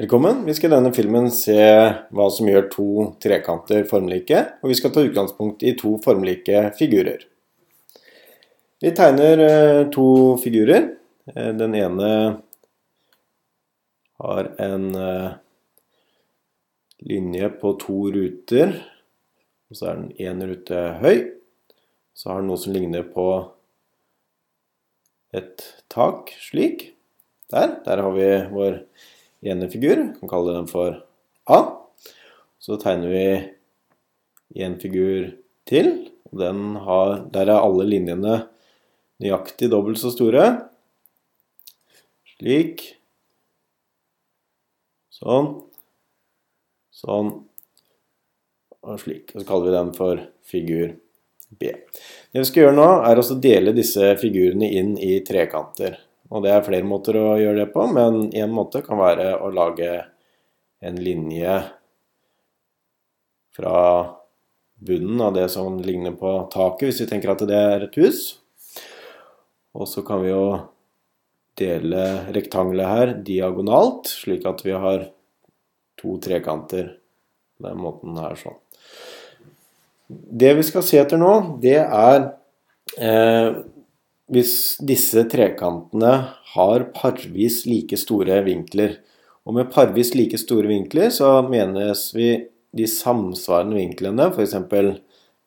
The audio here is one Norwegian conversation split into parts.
Velkommen. Vi skal i denne filmen se hva som gjør to trekanter formlike, og vi skal ta utgangspunkt i to formlike figurer. Vi tegner eh, to figurer. Eh, den ene har en eh, linje på to ruter, og så er den én rute høy. Så har den noe som ligner på et tak, slik. Der. Der har vi vår ene figur. Vi kan kalle den for A. Så tegner vi en figur til. Den har, der er alle linjene nøyaktig dobbelt så store. Slik. Sånn. Sånn. Og slik. Og så kaller vi den for figur B. Det vi skal gjøre nå, er å dele disse figurene inn i trekanter. Og det er flere måter å gjøre det på, men én måte kan være å lage en linje fra bunnen av det som ligner på taket, hvis vi tenker at det er et hus. Og så kan vi jo dele rektangelet her diagonalt, slik at vi har to trekanter på den måten her sånn. Det vi skal se etter nå, det er eh, hvis disse trekantene har parvis like store vinkler. Og med parvis like store vinkler så menes vi de samsvarende vinklene. F.eks.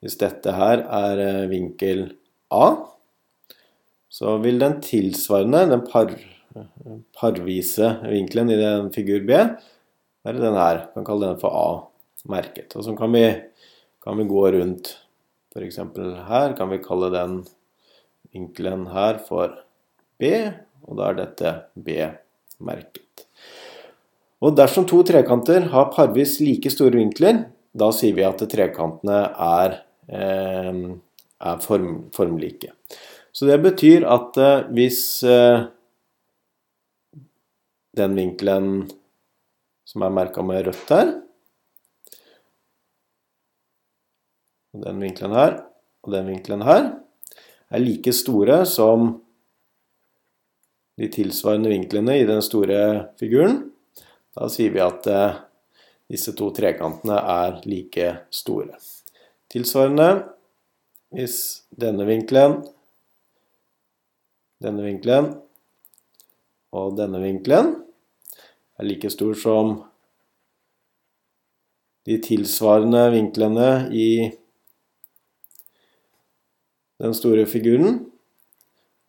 hvis dette her er eh, vinkel A, så vil den tilsvarende, den par, parvise vinkelen i den figur B, være den her. Vi kan kalle den for A-merket. Og så kan vi, kan vi gå rundt. F.eks. her kan vi kalle den vinkelen her for B, og da er dette B-merket. Og dersom to trekanter har parvis like store vinkler, da sier vi at trekantene er, eh, er form, formlike. Så det betyr at eh, hvis eh, den vinkelen som er merka med rødt her, og den vinkelen her, og den vinkelen her, er like store som de tilsvarende vinklene i den store figuren, da sier vi at eh, disse to trekantene er like store. Tilsvarende, hvis denne vinkelen, denne vinkelen og denne vinkelen er like stor som de tilsvarende vinklene i den store figuren,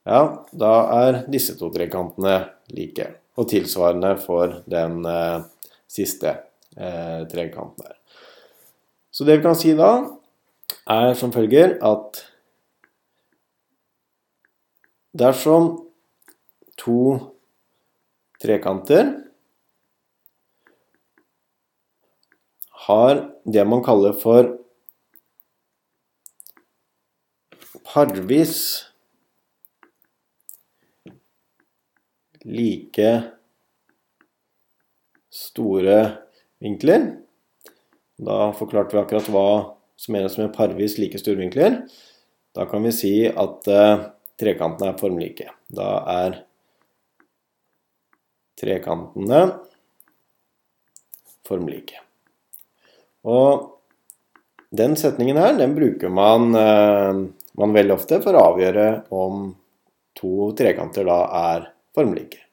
ja, da er disse to trekantene like. Og tilsvarende for den eh, siste eh, trekanten der. Så det vi kan si da, er som følger at dersom to trekanter har det man kaller for parvis like store vinkler. Da forklarte vi akkurat hva som menes med parvis like store vinkler. Da kan vi si at uh, trekantene er formlike. Da er trekantene formlike. Og den setningen her, den bruker man uh, man veldig ofte for å avgjøre om to trekanter da er formlike.